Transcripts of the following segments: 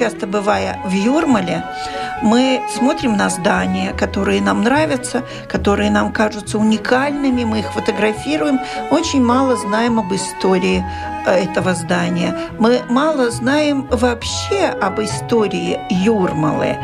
Часто бывая в Юрмале, мы смотрим на здания, которые нам нравятся, которые нам кажутся уникальными, мы их фотографируем, очень мало знаем об истории э, этого здания. Мы мало знаем вообще об истории Юрмалы.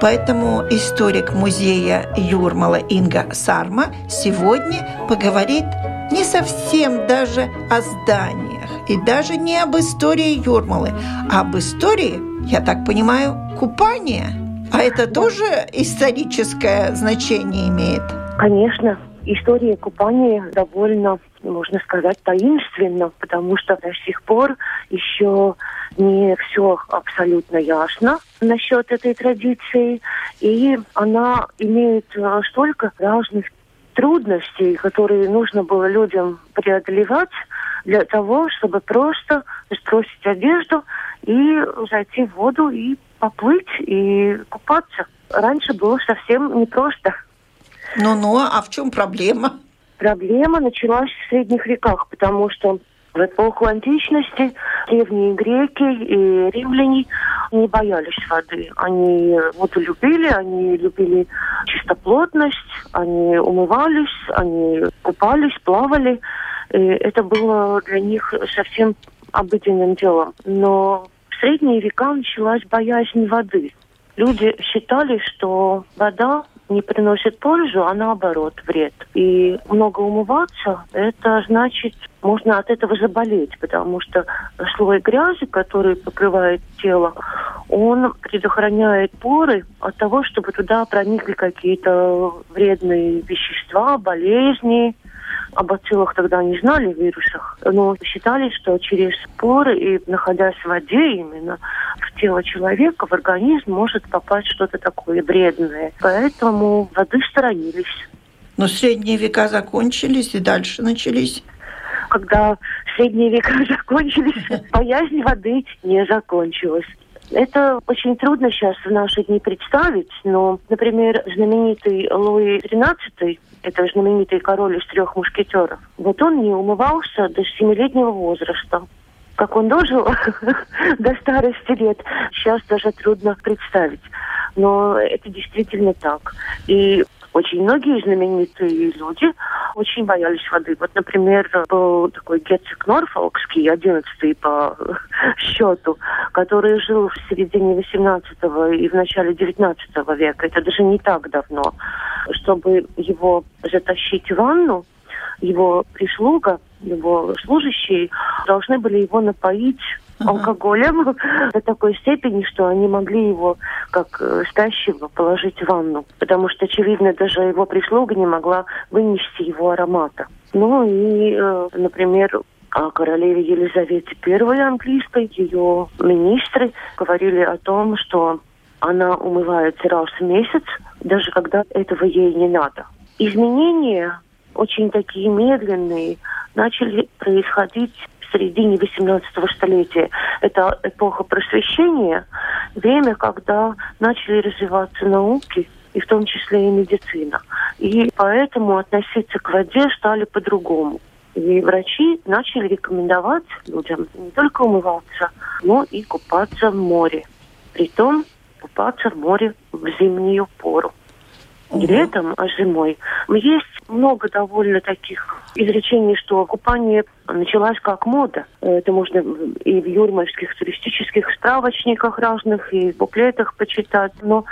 Поэтому историк музея Юрмала Инга Сарма сегодня поговорит не совсем даже о зданиях и даже не об истории Юрмалы, а об истории, я так понимаю, купания. А это тоже историческое значение имеет? Конечно. История купания довольно, можно сказать, таинственна, потому что до сих пор еще не все абсолютно ясно насчет этой традиции, и она имеет э, столько разных трудностей, которые нужно было людям преодолевать для того, чтобы просто сбросить одежду и зайти в воду и поплыть и купаться. Раньше было совсем непросто. Ну-ну, а в чем проблема? Проблема началась в средних веках, потому что в эпоху античности древние греки и римляне не боялись воды. Они воду любили, они любили чистоплотность, они умывались, они купались, плавали. И это было для них совсем обыденным делом. Но средние века началась боязнь воды. Люди считали, что вода не приносит пользу, а наоборот вред. И много умываться, это значит, можно от этого заболеть, потому что слой грязи, который покрывает тело, он предохраняет поры от того, чтобы туда проникли какие-то вредные вещества, болезни, о бациллах тогда не знали, вирусах, но считали, что через поры и находясь в воде именно в тело человека, в организм может попасть что-то такое вредное. Поэтому воды сторонились. Но средние века закончились и дальше начались когда средние века закончились, боязнь воды не закончилась. Это очень трудно сейчас в наши дни представить, но, например, знаменитый Луи XIII, это знаменитый король из трех мушкетеров, вот он не умывался до семилетнего возраста. Как он дожил до старости лет, сейчас даже трудно представить. Но это действительно так. И очень многие знаменитые люди очень боялись воды. Вот, например, был такой герцог Норфолкский, одиннадцатый по счету, который жил в середине 18 и в начале 19 века. Это даже не так давно. Чтобы его затащить в ванну, его прислуга, его служащие должны были его напоить алкоголем до такой степени, что они могли его как э, спящего положить в ванну. Потому что, очевидно, даже его прислуга не могла вынести его аромата. Ну и, э, например, о королеве Елизавете I английской, ее министры говорили о том, что она умывается раз в месяц, даже когда этого ей не надо. Изменения очень такие медленные начали происходить середине 18 столетия. Это эпоха просвещения, время, когда начали развиваться науки, и в том числе и медицина. И поэтому относиться к воде стали по-другому. И врачи начали рекомендовать людям не только умываться, но и купаться в море. Притом купаться в море в зимнюю пору. Не летом, а зимой. Есть много довольно таких изречений, что купание началось как мода. Это можно и в юрмальских туристических справочниках разных, и в буклетах почитать. Но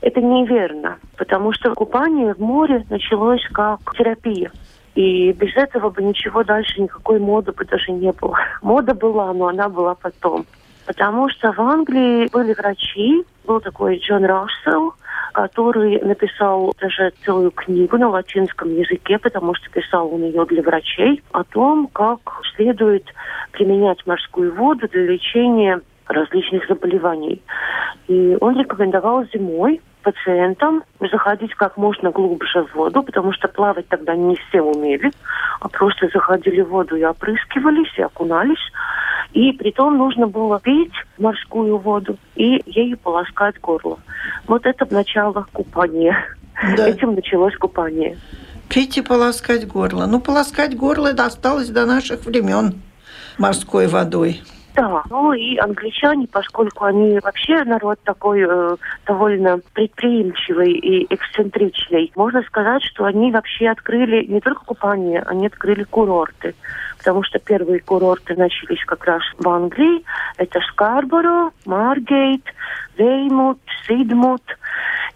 это неверно, потому что купание в море началось как терапия. И без этого бы ничего дальше, никакой моды бы даже не было. Мода была, но она была потом. Потому что в Англии были врачи, был такой Джон Рассел, который написал даже целую книгу на латинском языке, потому что писал он ее для врачей, о том, как следует применять морскую воду для лечения различных заболеваний. И он рекомендовал зимой пациентам заходить как можно глубже в воду, потому что плавать тогда не все умели, а просто заходили в воду и опрыскивались, и окунались. И при том нужно было пить морскую воду и ею полоскать горло. Вот это начало купания. Да. Этим началось купание. Пить и полоскать горло. Ну, полоскать горло досталось до наших времен морской водой. Да, ну и англичане, поскольку они вообще народ такой э, довольно предприимчивый и эксцентричный, можно сказать, что они вообще открыли не только купание, они открыли курорты. Потому что первые курорты начались как раз в Англии. Это Скарборо, Маргейт, Веймут, Сидмут.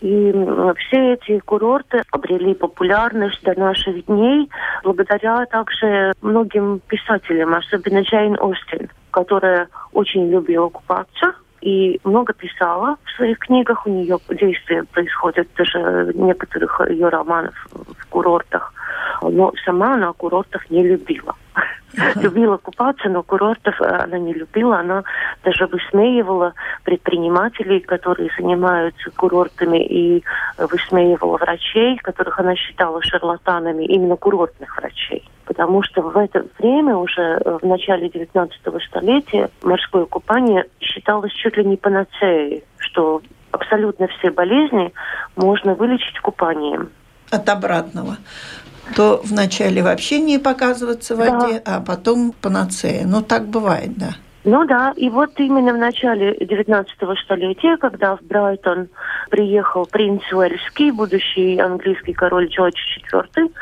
И все эти курорты обрели популярность до наших дней благодаря также многим писателям, особенно Джейн Остин которая очень любила купаться и много писала в своих книгах. У нее действия происходят даже некоторых ее романов в курортах. Но сама она курортов не любила. Любила купаться, но курортов э, она не любила. Она даже высмеивала предпринимателей, которые занимаются курортами, и высмеивала врачей, которых она считала шарлатанами, именно курортных врачей потому что в это время, уже э, в начале 19 столетия, морское купание считалось чуть ли не панацеей, что абсолютно все болезни можно вылечить купанием. От обратного. То вначале вообще не показываться в воде, да. а потом панацея. Ну, так бывает, да. Ну да, и вот именно в начале 19 столетия, когда в Брайтон приехал принц Уэльский, будущий английский король Джордж IV,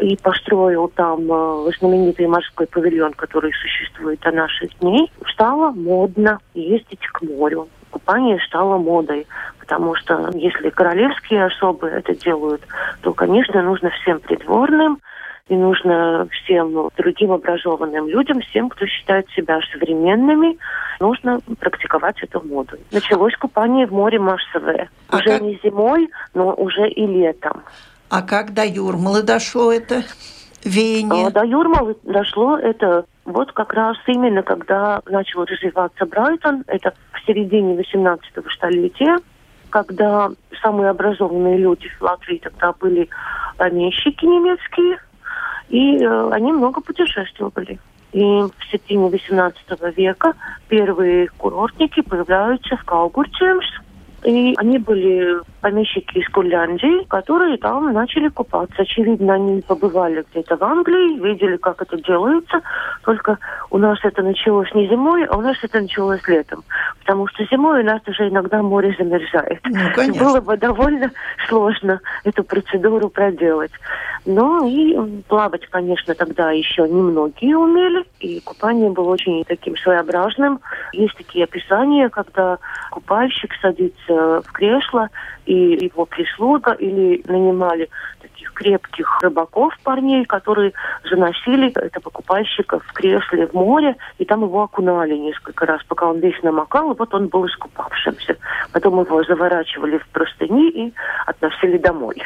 и построил там э, знаменитый морской павильон, который существует до наших дней, стало модно ездить к морю. Купание стало модой, потому что если королевские особы это делают, то, конечно, нужно всем придворным, и нужно всем другим образованным людям, всем, кто считает себя современными, нужно практиковать эту моду. Началось купание в море массовое. А уже как... не зимой, но уже и летом. А как до Юрмалы дошло это веяние? А, до Юрмалы дошло это вот как раз именно когда начал развиваться Брайтон, это в середине 18 столетия, когда самые образованные люди в Латвии тогда были помещики немецкие, и э, они много путешествовали. И в середине 18 века первые курортники появляются в Каугурчемс, и они были помещики из Курляндии, которые там начали купаться. Очевидно, они побывали где-то в Англии, видели, как это делается. Только у нас это началось не зимой, а у нас это началось летом. Потому что зимой у нас уже иногда море замерзает. Ну, Было бы довольно сложно эту процедуру проделать. Ну и плавать, конечно, тогда еще немногие умели. И купание было очень таким своеобразным. Есть такие описания, когда купальщик садится в кресло и его прислуга, или нанимали таких крепких рыбаков, парней, которые заносили этого покупальщика в кресле в море, и там его окунали несколько раз, пока он весь намокал, и вот он был искупавшимся. Потом его заворачивали в простыни и относили домой.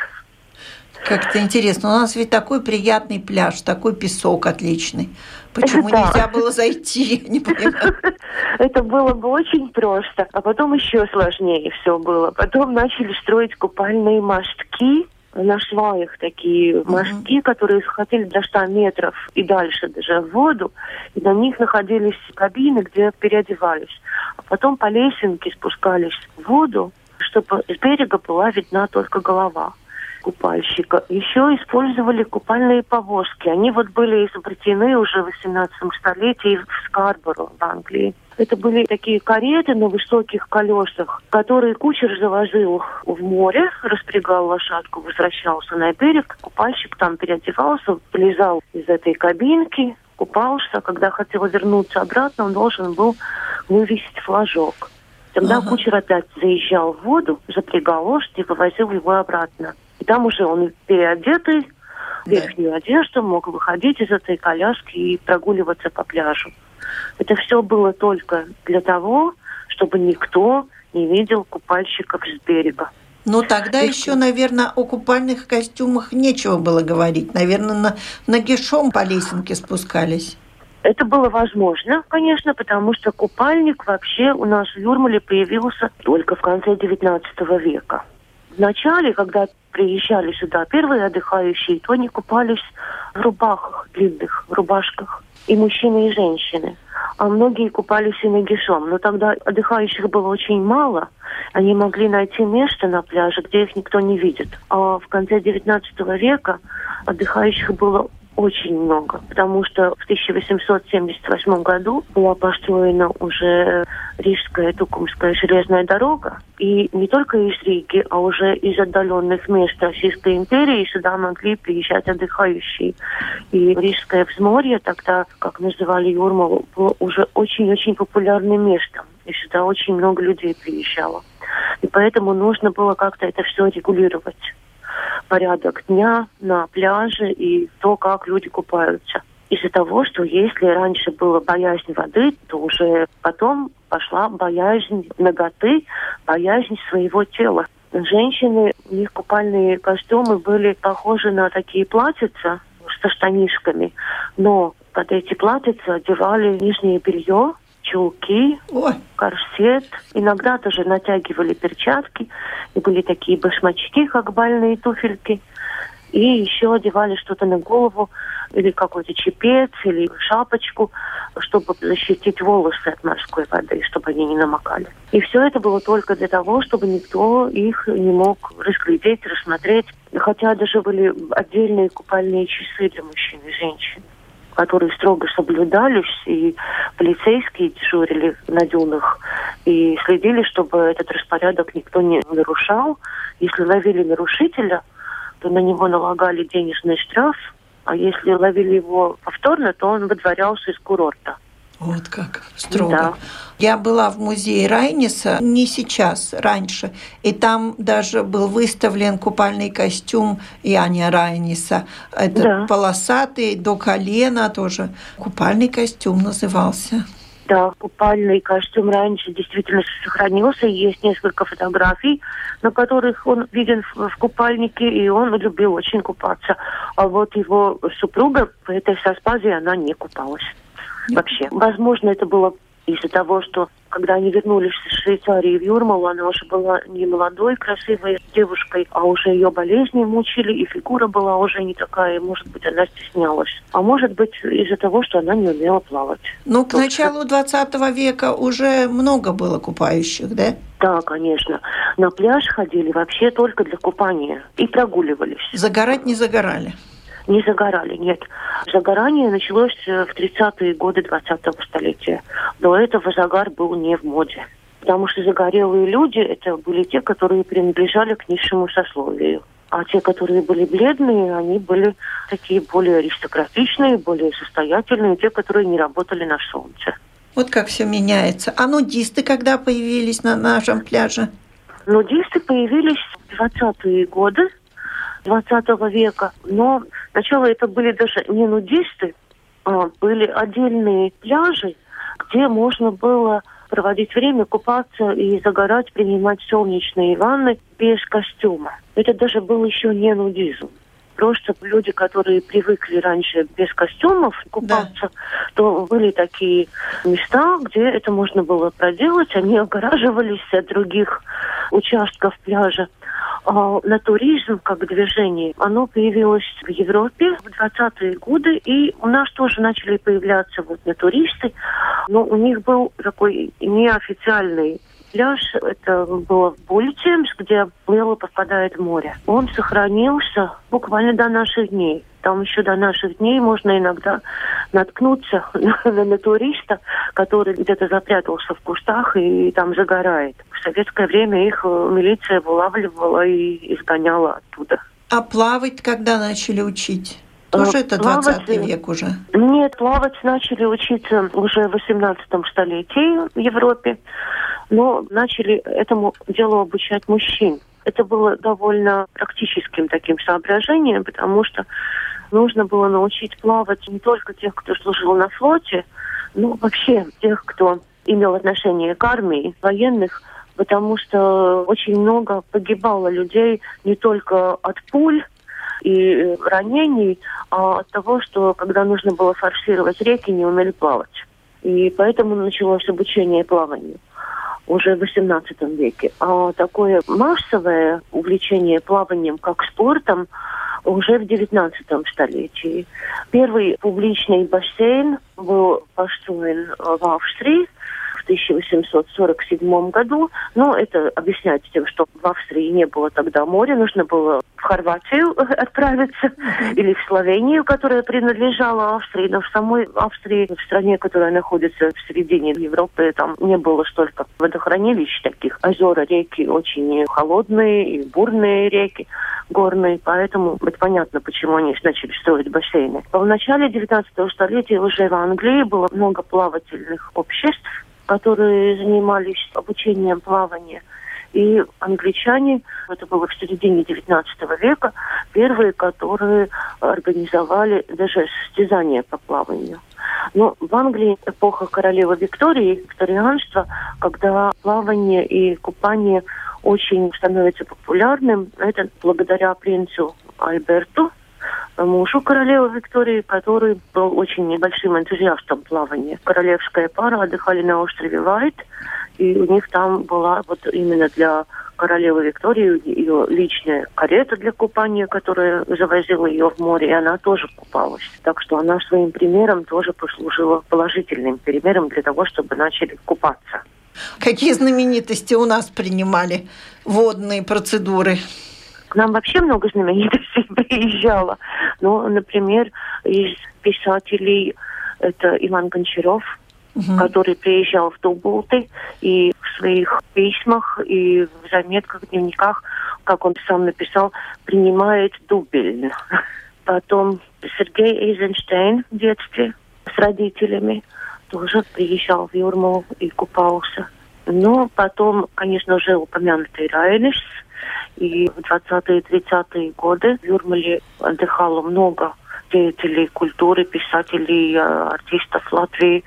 Как-то интересно. У нас ведь такой приятный пляж, такой песок отличный. Почему да. нельзя было зайти? Не понимаю. Это было бы очень просто. А потом еще сложнее все было. Потом начали строить купальные мостки на сваях такие мостки, uh-huh. которые хотели до 100 метров и дальше даже в воду. И на них находились кабины, где переодевались. А потом по лесенке спускались в воду, чтобы с берега была видна только голова купальщика. Еще использовали купальные повозки. Они вот были изобретены уже в 18 столетии в Скарборо, в Англии. Это были такие кареты на высоких колесах, которые кучер завозил в море, распрягал лошадку, возвращался на берег. Купальщик там переодевался, влезал из этой кабинки, купался. Когда хотел вернуться обратно, он должен был вывесить флажок. Тогда ага. кучер опять заезжал в воду, запрягал лошадь и вывозил его обратно. И там уже он переодетый, верхнюю одежду, мог выходить из этой коляски и прогуливаться по пляжу. Это все было только для того, чтобы никто не видел купальщиков с берега. Ну, тогда и еще, наверное, о купальных костюмах нечего было говорить. Наверное, на, нагишом по лесенке спускались. Это было возможно, конечно, потому что купальник вообще у нас в Юрмале появился только в конце XIX века. Вначале, когда приезжали сюда первые отдыхающие, то они купались в рубахах длинных, в рубашках. И мужчины, и женщины. А многие купались и нагишом. Но тогда отдыхающих было очень мало. Они могли найти место на пляже, где их никто не видит. А в конце XIX века отдыхающих было очень много, потому что в 1878 году была построена уже Рижская Тукумская железная дорога, и не только из Риги, а уже из отдаленных мест Российской империи сюда могли приезжать отдыхающие. И Рижское взморье тогда, как называли Юрмалу, было уже очень-очень популярным местом. И сюда очень много людей приезжало. И поэтому нужно было как-то это все регулировать порядок дня на пляже и то, как люди купаются. Из-за того, что если раньше была боязнь воды, то уже потом пошла боязнь ноготы, боязнь своего тела. Женщины, у них купальные костюмы были похожи на такие платьица со штанишками, но под эти платьица одевали нижнее белье, чулки, Ой. корсет. Иногда тоже натягивали перчатки. И были такие башмачки, как бальные туфельки. И еще одевали что-то на голову, или какой-то чепец, или шапочку, чтобы защитить волосы от морской воды, чтобы они не намокали. И все это было только для того, чтобы никто их не мог разглядеть, рассмотреть. Хотя даже были отдельные купальные часы для мужчин и женщин которые строго соблюдались, и полицейские дежурили на дюнах и следили, чтобы этот распорядок никто не нарушал. Если ловили нарушителя, то на него налагали денежный штраф, а если ловили его повторно, то он выдворялся из курорта. Вот как строго. Да. Я была в музее Райниса не сейчас, раньше, и там даже был выставлен купальный костюм Яня Райниса. Это да. полосатый до колена тоже. Купальный костюм назывался. Да, купальный костюм раньше действительно сохранился. Есть несколько фотографий, на которых он виден в, в купальнике, и он любил очень купаться. А вот его супруга, поэтесса Аспази, она не купалась вообще. Возможно, это было из-за того, что когда они вернулись из Швейцарии в Юрмалу, она уже была не молодой, красивой девушкой, а уже ее болезни мучили, и фигура была уже не такая, и, может быть, она стеснялась. А может быть, из-за того, что она не умела плавать. Ну, к началу 20 века уже много было купающих, да? Да, конечно. На пляж ходили вообще только для купания и прогуливались. Загорать не загорали? Не загорали, нет. Загорание началось э, в 30-е годы 20-го столетия. До этого загар был не в моде. Потому что загорелые люди – это были те, которые принадлежали к низшему сословию. А те, которые были бледные, они были такие более аристократичные, более состоятельные, те, которые не работали на солнце. Вот как все меняется. А нудисты когда появились на нашем пляже? Нудисты появились в 20-е годы 20 века. Но сначала это были даже не нудисты, а были отдельные пляжи, где можно было проводить время, купаться и загорать, принимать солнечные ванны без костюма. Это даже был еще не нудизм. Просто люди, которые привыкли раньше без костюмов купаться, да. то были такие места, где это можно было проделать. Они огораживались от других участков пляжа. А, натуризм как движение, оно появилось в Европе в 20-е годы, и у нас тоже начали появляться вот натуристы, но у них был такой неофициальный пляж, это было в Буличемс, где плыло попадает в море. Он сохранился буквально до наших дней. Там еще до наших дней можно иногда наткнуться на, на туриста, который где-то запрятался в кустах и там загорает. В советское время их э, милиция вылавливала и изгоняла оттуда. А плавать когда начали учить? Тоже это 20 плавать, век уже? Нет, плавать начали учиться уже в 18 столетии в Европе, но начали этому делу обучать мужчин. Это было довольно практическим таким соображением, потому что нужно было научить плавать не только тех, кто служил на флоте, но вообще тех, кто имел отношение к армии, военных, потому что очень много погибало людей не только от пуль и ранений, а от того, что когда нужно было форсировать реки, не умели плавать. И поэтому началось обучение плаванию уже в XVIII веке. А такое массовое увлечение плаванием как спортом уже в XIX столетии. Первый публичный бассейн был построен в Австрии 1847 году. Но это объясняется тем, что в Австрии не было тогда моря, нужно было в Хорватию отправиться или в Словению, которая принадлежала Австрии. Но в самой Австрии, в стране, которая находится в середине Европы, там не было столько водохранилищ таких. Озера, реки очень холодные и бурные реки горные, поэтому это понятно, почему они начали строить бассейны. В начале 19 столетия уже в Англии было много плавательных обществ, которые занимались обучением плавания. И англичане, это было в середине XIX века, первые, которые организовали даже состязания по плаванию. Но в Англии эпоха королевы Виктории, викторианства, когда плавание и купание очень становится популярным, это благодаря принцу Альберту, мужу королевы Виктории, который был очень небольшим энтузиастом плавания. Королевская пара отдыхали на острове Вайт, и у них там была вот именно для королевы Виктории ее личная карета для купания, которая завозила ее в море, и она тоже купалась. Так что она своим примером тоже послужила положительным примером для того, чтобы начали купаться. Какие знаменитости у нас принимали водные процедуры? К нам вообще много знаменитостей приезжало. Ну, например, из писателей это Иван Гончаров, угу. который приезжал в Дубулты и в своих письмах и в заметках, в дневниках, как он сам написал, принимает дубель. Потом Сергей Эйзенштейн в детстве с родителями тоже приезжал в Юрмалу и купался. Но потом, конечно, уже упомянутый Райниш – и в 20-е 30-е годы в Юрмале отдыхало много деятелей культуры, писателей, э, артистов Латвии.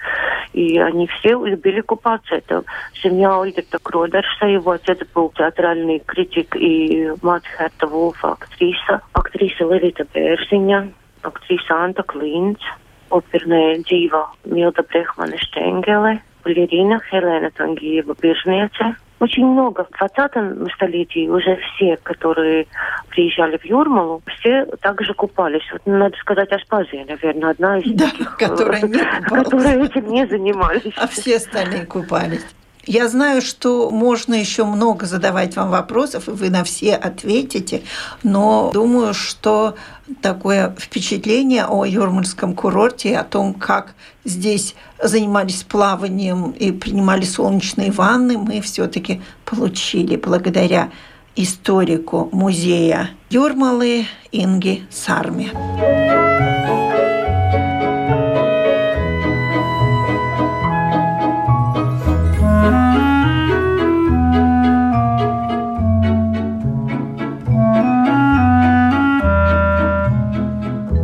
И они все любили купаться. Это семья Ольгерта Кродерса, его отец был театральный критик и мать Херта Вулфа, актриса. Актриса Левита Берзиня, актриса Анта Клинц, оперная дива Милда Брехмана Штенгеле, балерина Хелена Тангиева Биржница, очень много. В 20 столетии уже все, которые приезжали в Юрмалу, все также купались. Вот, надо сказать, Аспазия, наверное, одна из да, таких, которая, не которые этим не занимались. А все остальные купались. Я знаю, что можно еще много задавать вам вопросов, и вы на все ответите, но думаю, что такое впечатление о Юрмальском курорте, о том, как здесь занимались плаванием и принимали солнечные ванны, мы все-таки получили благодаря историку музея Юрмалы Инги Сарми.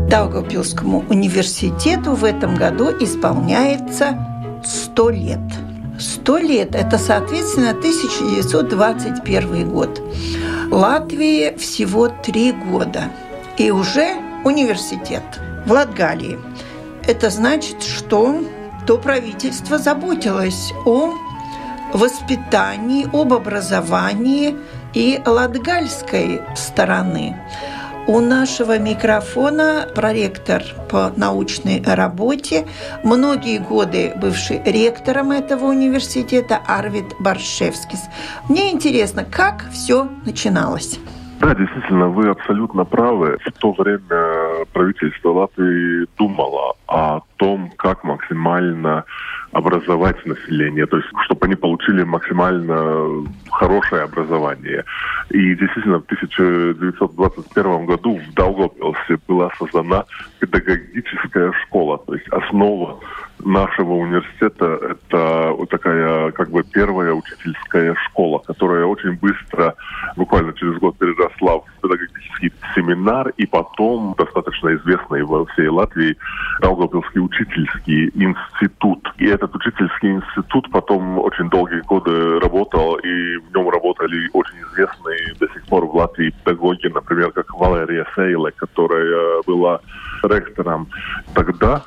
Даугавпилскому университету в этом году исполняется 100 лет. 100 лет – это, соответственно, 1921 год. Латвии всего три года. И уже университет в Латгалии. Это значит, что то правительство заботилось о воспитании, об образовании и латгальской стороны. У нашего микрофона проректор по научной работе, многие годы бывший ректором этого университета Арвид Баршевскис. Мне интересно, как все начиналось? Да, действительно, вы абсолютно правы. В то время правительство Латвии думало о том, как максимально образовать население, то есть чтобы они получили максимально хорошее образование. И действительно в 1921 году в Даугавпилсе была создана педагогическая школа, то есть основа нашего университета это такая как бы первая учительская школа, которая очень быстро, буквально через год переросла в педагогический семинар и потом достаточно известный во всей Латвии Даугавпилский учительский институт. И этот учительский институт потом очень долгие годы работал, и в нем работали очень известные до сих пор в Латвии педагоги, например, как Валерия Сейле, которая была ректором тогда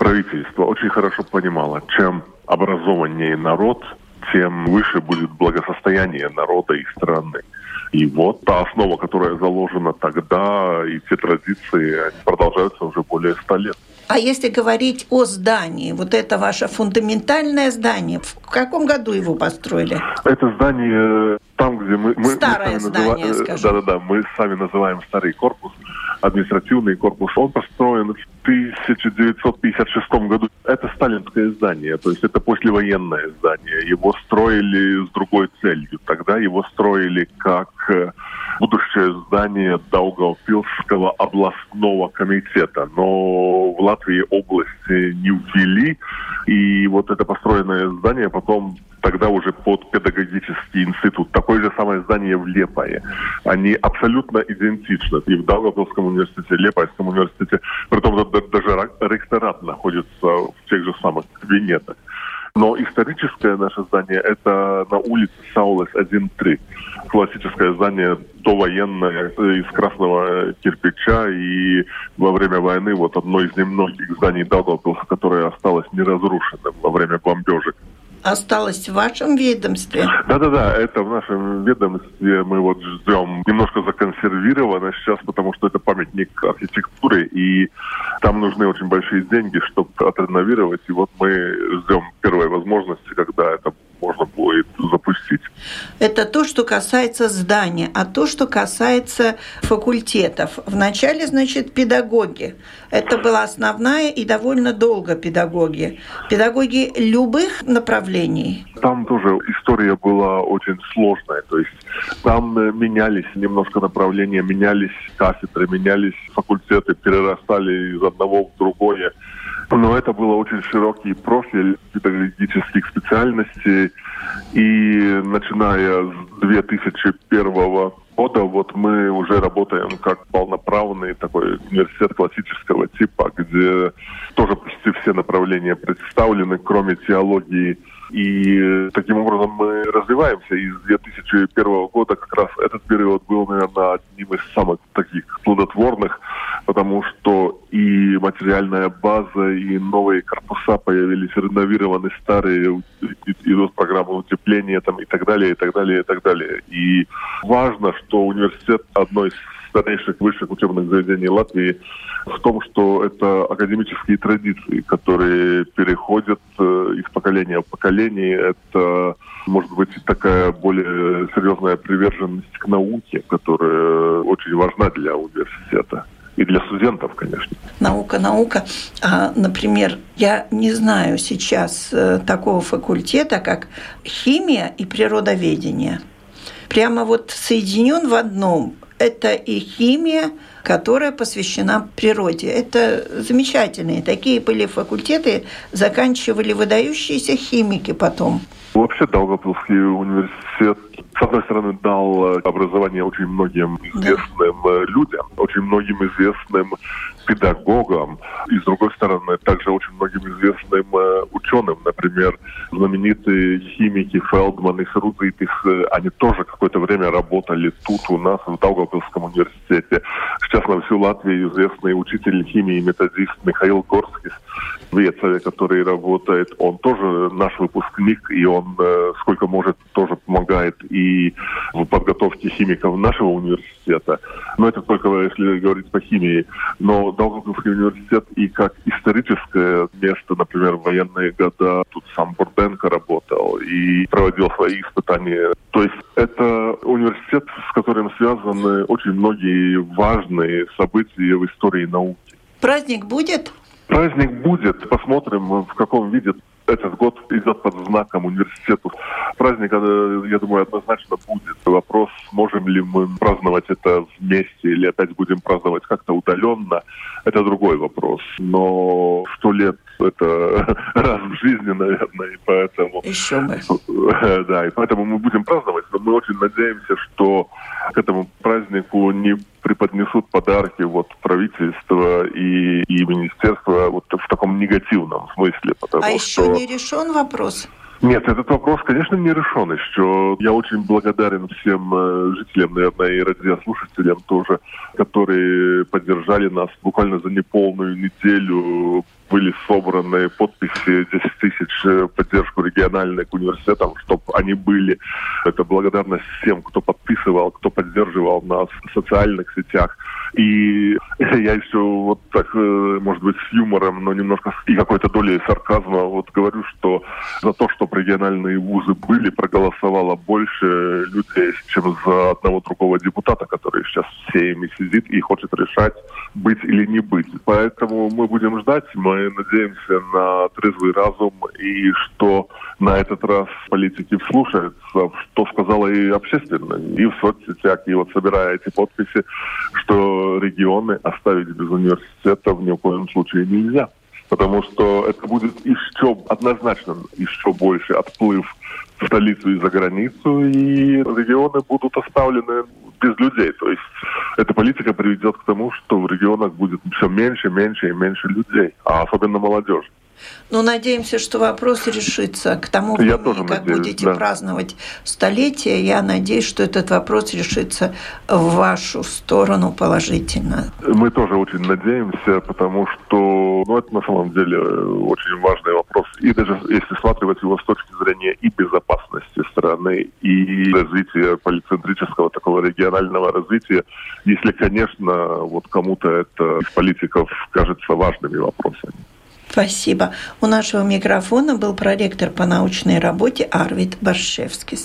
правительство очень хорошо понимало, чем образованнее народ, тем выше будет благосостояние народа и страны. И вот та основа, которая заложена тогда, и те традиции, они продолжаются уже более ста лет. А если говорить о здании, вот это ваше фундаментальное здание, в каком году его построили? Это здание там, где мы... мы Старое мы здание, называем, скажем. Да-да-да, мы сами называем старый корпус административный корпус. Он построен в 1956 году. Это сталинское здание, то есть это послевоенное здание. Его строили с другой целью. Тогда его строили как э, будущее здание Даугавпилского областного комитета. Но в Латвии области не ввели. И вот это построенное здание потом тогда уже под педагогический институт. Такое же самое здание в Лепае. Они абсолютно идентичны. И в Даугавпилском университете, Лепайском университете. Притом даже ректорат находится в тех же самых кабинетах. Но историческое наше здание – это на улице Саулес 1.3. Классическое здание довоенное из красного кирпича. И во время войны вот одно из немногих зданий Даугавпилса, которое осталось неразрушенным во время бомбежек осталось в вашем ведомстве? Да-да-да, это в нашем ведомстве мы вот ждем. Немножко законсервировано сейчас, потому что это памятник архитектуры, и там нужны очень большие деньги, чтобы отреновировать. И вот мы ждем первой возможности, когда это можно будет запустить. Это то, что касается здания. А то, что касается факультетов. Вначале, значит, педагоги. Это была основная и довольно долго педагоги. Педагоги любых направлений. Там тоже история была очень сложная. То есть там э, менялись немножко направления, менялись кафедры, менялись факультеты, перерастали из одного в другое. Но это был очень широкий профиль педагогических специальностей. И начиная с 2001 года вот мы уже работаем как полноправный такой университет классического типа, где тоже почти все направления представлены, кроме теологии и таким образом мы развиваемся. И с 2001 года как раз этот период был, наверное, одним из самых таких плодотворных, потому что и материальная база, и новые корпуса появились, реновированы старые, идут программы утепления там, и так далее, и так далее, и так далее. И важно, что университет одной из старейших высших учебных заведений Латвии в том, что это академические традиции, которые переходят э, из поколения в поколение. Это, может быть, такая более серьезная приверженность к науке, которая очень важна для университета и для студентов, конечно. Наука, наука. А, например, я не знаю сейчас э, такого факультета, как химия и природоведение. Прямо вот соединен в одном это и химия, которая посвящена природе. Это замечательные. Такие были факультеты, заканчивали выдающиеся химики потом. Вообще Даугавпилский университет, с одной стороны, дал образование очень многим известным да. людям, очень многим известным педагогам, и, с другой стороны, также очень многим известным э, ученым, например, знаменитые химики Фелдман и Срудзитис, э, они тоже какое-то время работали тут у нас, в Даугавпилском университете. Сейчас на всю Латвию известный учитель химии и методист Михаил Горскис в Вецове, который работает, он тоже наш выпускник, и он э, сколько может тоже помогает и в подготовке химиков нашего университета. Но это только если говорить по химии. Но Даугавпилский университет и как историческое место, например, в военные года, тут сам Бурденко работал и проводил свои испытания. То есть это университет, с которым связаны очень многие важные события в истории науки. Праздник будет? Праздник будет. Посмотрим, в каком виде этот год идет под знаком университета. Праздник, э, я думаю, однозначно будет. Вопрос, можем ли мы праздновать это вместе или опять будем праздновать как-то удаленно, это другой вопрос. Но сто лет Это раз в жизни, наверное, и поэтому... Еще бы. Да, и поэтому мы будем праздновать, но мы очень надеемся, что к этому празднику не преподнесут подарки вот правительство и, и министерство вот в таком негативном смысле. Потому а что... еще не решен вопрос? Нет, этот вопрос, конечно, не решен еще. Я очень благодарен всем э, жителям, наверное, и радиослушателям тоже, которые поддержали нас буквально за неполную неделю были собраны подписи 10 тысяч в поддержку региональных университетов, чтобы они были. Это благодарность всем, кто подписывал, кто поддерживал нас в социальных сетях. И я еще вот так, э, может быть, с юмором, но немножко и какой-то долей сарказма вот говорю, что за то, чтобы региональные вузы были, проголосовало больше людей, чем за одного другого депутата, который сейчас всеми сидит и хочет решать, быть или не быть. Поэтому мы будем ждать, мы надеемся на трезвый разум и что на этот раз политики вслушаются, что сказала и общественно, и в соцсетях, и вот собирая эти подписи, что регионы оставить без университетов ни в коем случае нельзя. Потому что это будет еще однозначно еще больше отплыв в столицу и за границу, и регионы будут оставлены без людей. То есть эта политика приведет к тому, что в регионах будет все меньше, меньше и меньше людей, а особенно молодежи. Ну, надеемся, что вопрос решится к тому времени, как надеюсь, будете да. праздновать столетие. Я надеюсь, что этот вопрос решится в вашу сторону положительно. Мы тоже очень надеемся, потому что ну, это на самом деле очень важный вопрос. И даже если смотреть его с точки зрения и безопасности страны, и развития полицентрического такого регионального развития, если, конечно, вот кому-то это из политиков кажется важными вопросами. Спасибо. У нашего микрофона был проректор по научной работе Арвид Баршевский.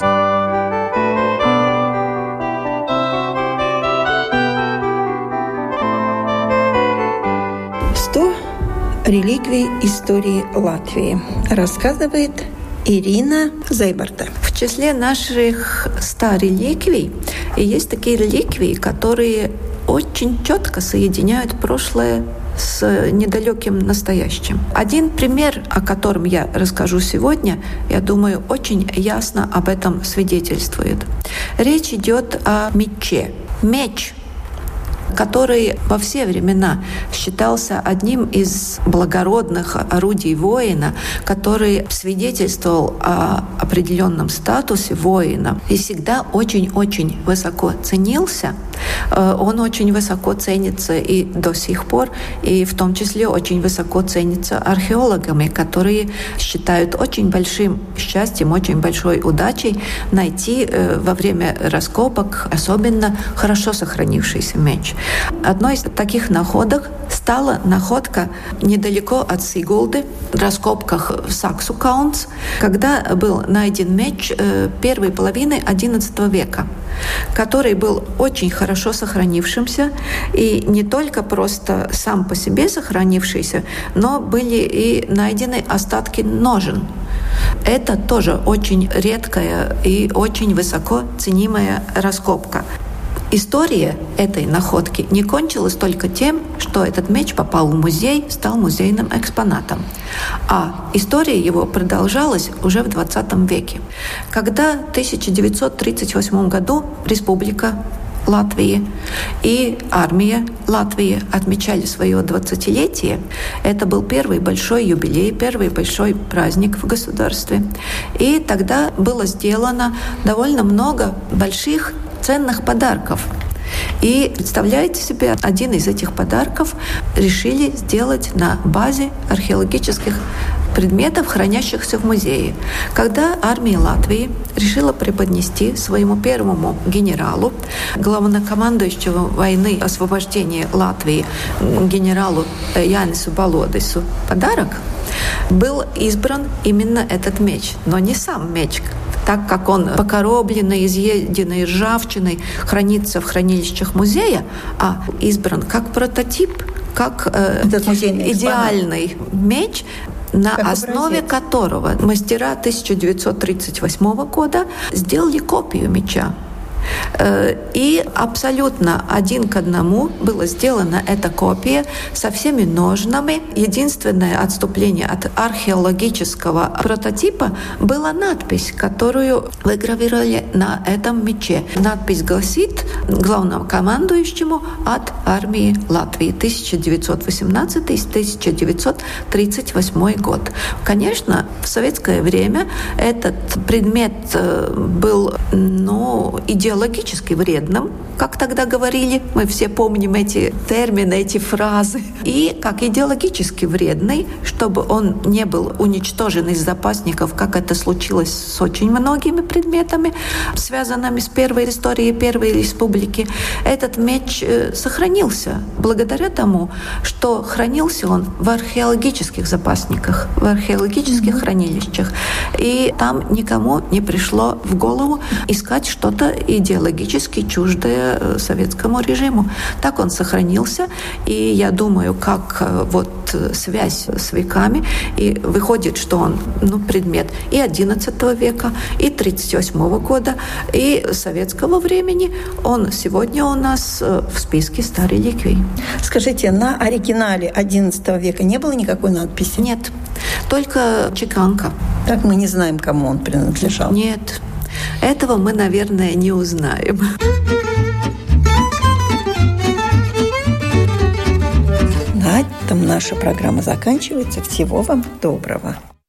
Сто реликвий истории Латвии рассказывает Ирина Зейбарта. В числе наших ста реликвий есть такие реликвии, которые очень четко соединяют прошлое с недалеким настоящим. Один пример, о котором я расскажу сегодня, я думаю, очень ясно об этом свидетельствует. Речь идет о мече. Меч который во все времена считался одним из благородных орудий воина, который свидетельствовал о определенном статусе воина и всегда очень-очень высоко ценился. Э, он очень высоко ценится и до сих пор, и в том числе очень высоко ценится археологами, которые считают очень большим счастьем, очень большой удачей найти э, во время раскопок особенно хорошо сохранившийся меч. Одной из таких находок стала находка недалеко от Сигулды, в раскопках в Саксу-Каунс, когда был найден меч э, первой половины XI века, который был очень хорошо сохранившимся, и не только просто сам по себе сохранившийся, но были и найдены остатки ножен. Это тоже очень редкая и очень высоко ценимая раскопка. История этой находки не кончилась только тем, что этот меч попал в музей, стал музейным экспонатом. А история его продолжалась уже в 20 веке, когда в 1938 году Республика Латвии и армия Латвии отмечали свое 20-летие. Это был первый большой юбилей, первый большой праздник в государстве. И тогда было сделано довольно много больших ценных подарков. И представляете себе, один из этих подарков решили сделать на базе археологических предметов, хранящихся в музее. Когда армия Латвии решила преподнести своему первому генералу, главнокомандующему войны освобождения Латвии, генералу Янису Болодису, подарок, был избран именно этот меч, но не сам меч, так как он покоробленный, изъеденный ржавчиной, хранится в хранилищах музея, а избран как прототип, как э, идеальный меч, на как основе образец. которого мастера 1938 года сделали копию меча. Э, и абсолютно один к одному было сделана эта копия со всеми ножнами. Единственное отступление от археологического прототипа была надпись, которую выгравировали на этом мече. Надпись гласит главному командующему от армии Латвии 1918-1938 год. Конечно, в советское время этот предмет э, был ну, идеологически вредным, как тогда говорили. Мы все помним эти термины, эти фразы. И как идеологически вредный, чтобы он не был уничтожен из запасников, как это случилось с очень многими предметами, связанными с первой историей Первой Республики. Этот меч э, сохранился благодаря тому, что хранился он в археологических запасниках, в археологических mm-hmm. хранилищах. И там никому не пришло в голову искать что-то идеологически чуждое э, советскому режиму. Так он сохранился, и я думаю, как э, вот связь с веками, и выходит, что он ну, предмет и XI века, и 38 года, и советского времени. Он сегодня у нас э, в списке старых реликвий. Скажите, на оригинале XI века не было никакой надписи? Нет, только чеканка. Так мы не знаем, кому он принадлежал? Нет, этого мы, наверное, не узнаем. На этом наша программа заканчивается. Всего вам доброго.